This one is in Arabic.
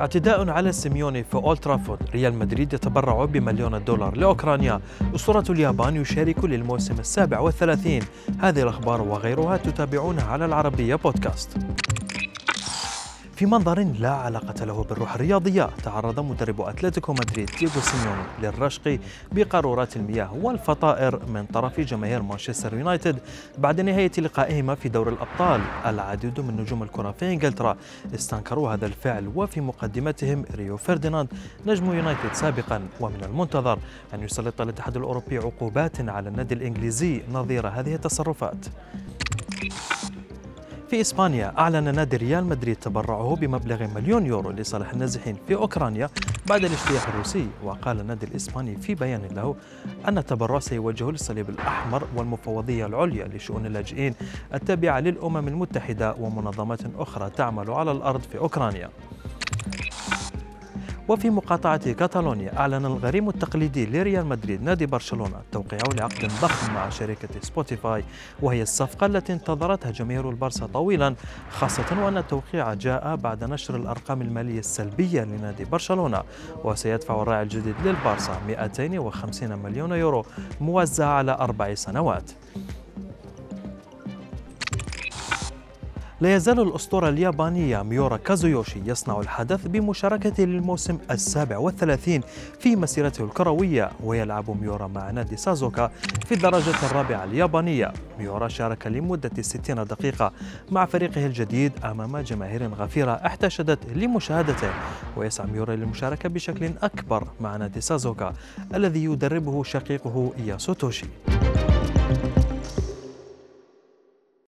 اعتداء على سيميوني في أولد ترافورد. ريال مدريد يتبرع بمليون الدولار لأوكرانيا. أسطورة اليابان يشارك للموسم السابع والثلاثين. هذه الأخبار وغيرها تتابعونها على العربية بودكاست. في منظر لا علاقة له بالروح الرياضية تعرض مدرب أتلتيكو مدريد دييغو سيميوني للرشق بقارورات المياه والفطائر من طرف جماهير مانشستر يونايتد بعد نهاية لقائهما في دور الأبطال. العديد من نجوم الكرة في إنجلترا استنكروا هذا الفعل وفي مقدمتهم ريو فرديناند نجم يونايتد سابقا. ومن المنتظر أن يسلط الاتحاد الأوروبي عقوبات على النادي الإنجليزي نظير هذه التصرفات. في إسبانيا أعلن نادي ريال مدريد تبرعه بمبلغ مليون يورو لصالح النازحين في أوكرانيا بعد الاجتياح الروسي. وقال النادي الإسباني في بيان له أن التبرع سيوجه للصليب الأحمر والمفوضية العليا لشؤون اللاجئين التابعة للأمم المتحدة ومنظمات أخرى تعمل على الأرض في أوكرانيا. وفي مقاطعة كاتالونيا أعلن الغريم التقليدي لريال مدريد نادي برشلونة توقيعه لعقد ضخم مع شركة سبوتيفاي وهي الصفقة التي انتظرتها جماهير البارسا طويلا خاصة وأن التوقيع جاء بعد نشر الأرقام المالية السلبية لنادي برشلونة وسيدفع الراعي الجديد للبارسا 250 مليون يورو موزعة على أربع سنوات. لا يزال الأسطورة اليابانية ميورا كازويوشي يصنع الحدث بمشاركته للموسم السابع والثلاثين في مسيرته الكروية ويلعب ميورا مع نادي سازوكا في الدرجة الرابعة اليابانية. ميورا شارك لمدة 60 دقيقة مع فريقه الجديد أمام جماهير غفيرة احتشدت لمشاهدته. ويسعى ميورا للمشاركة بشكل أكبر مع نادي سازوكا الذي يدربه شقيقه إياسوتوشي.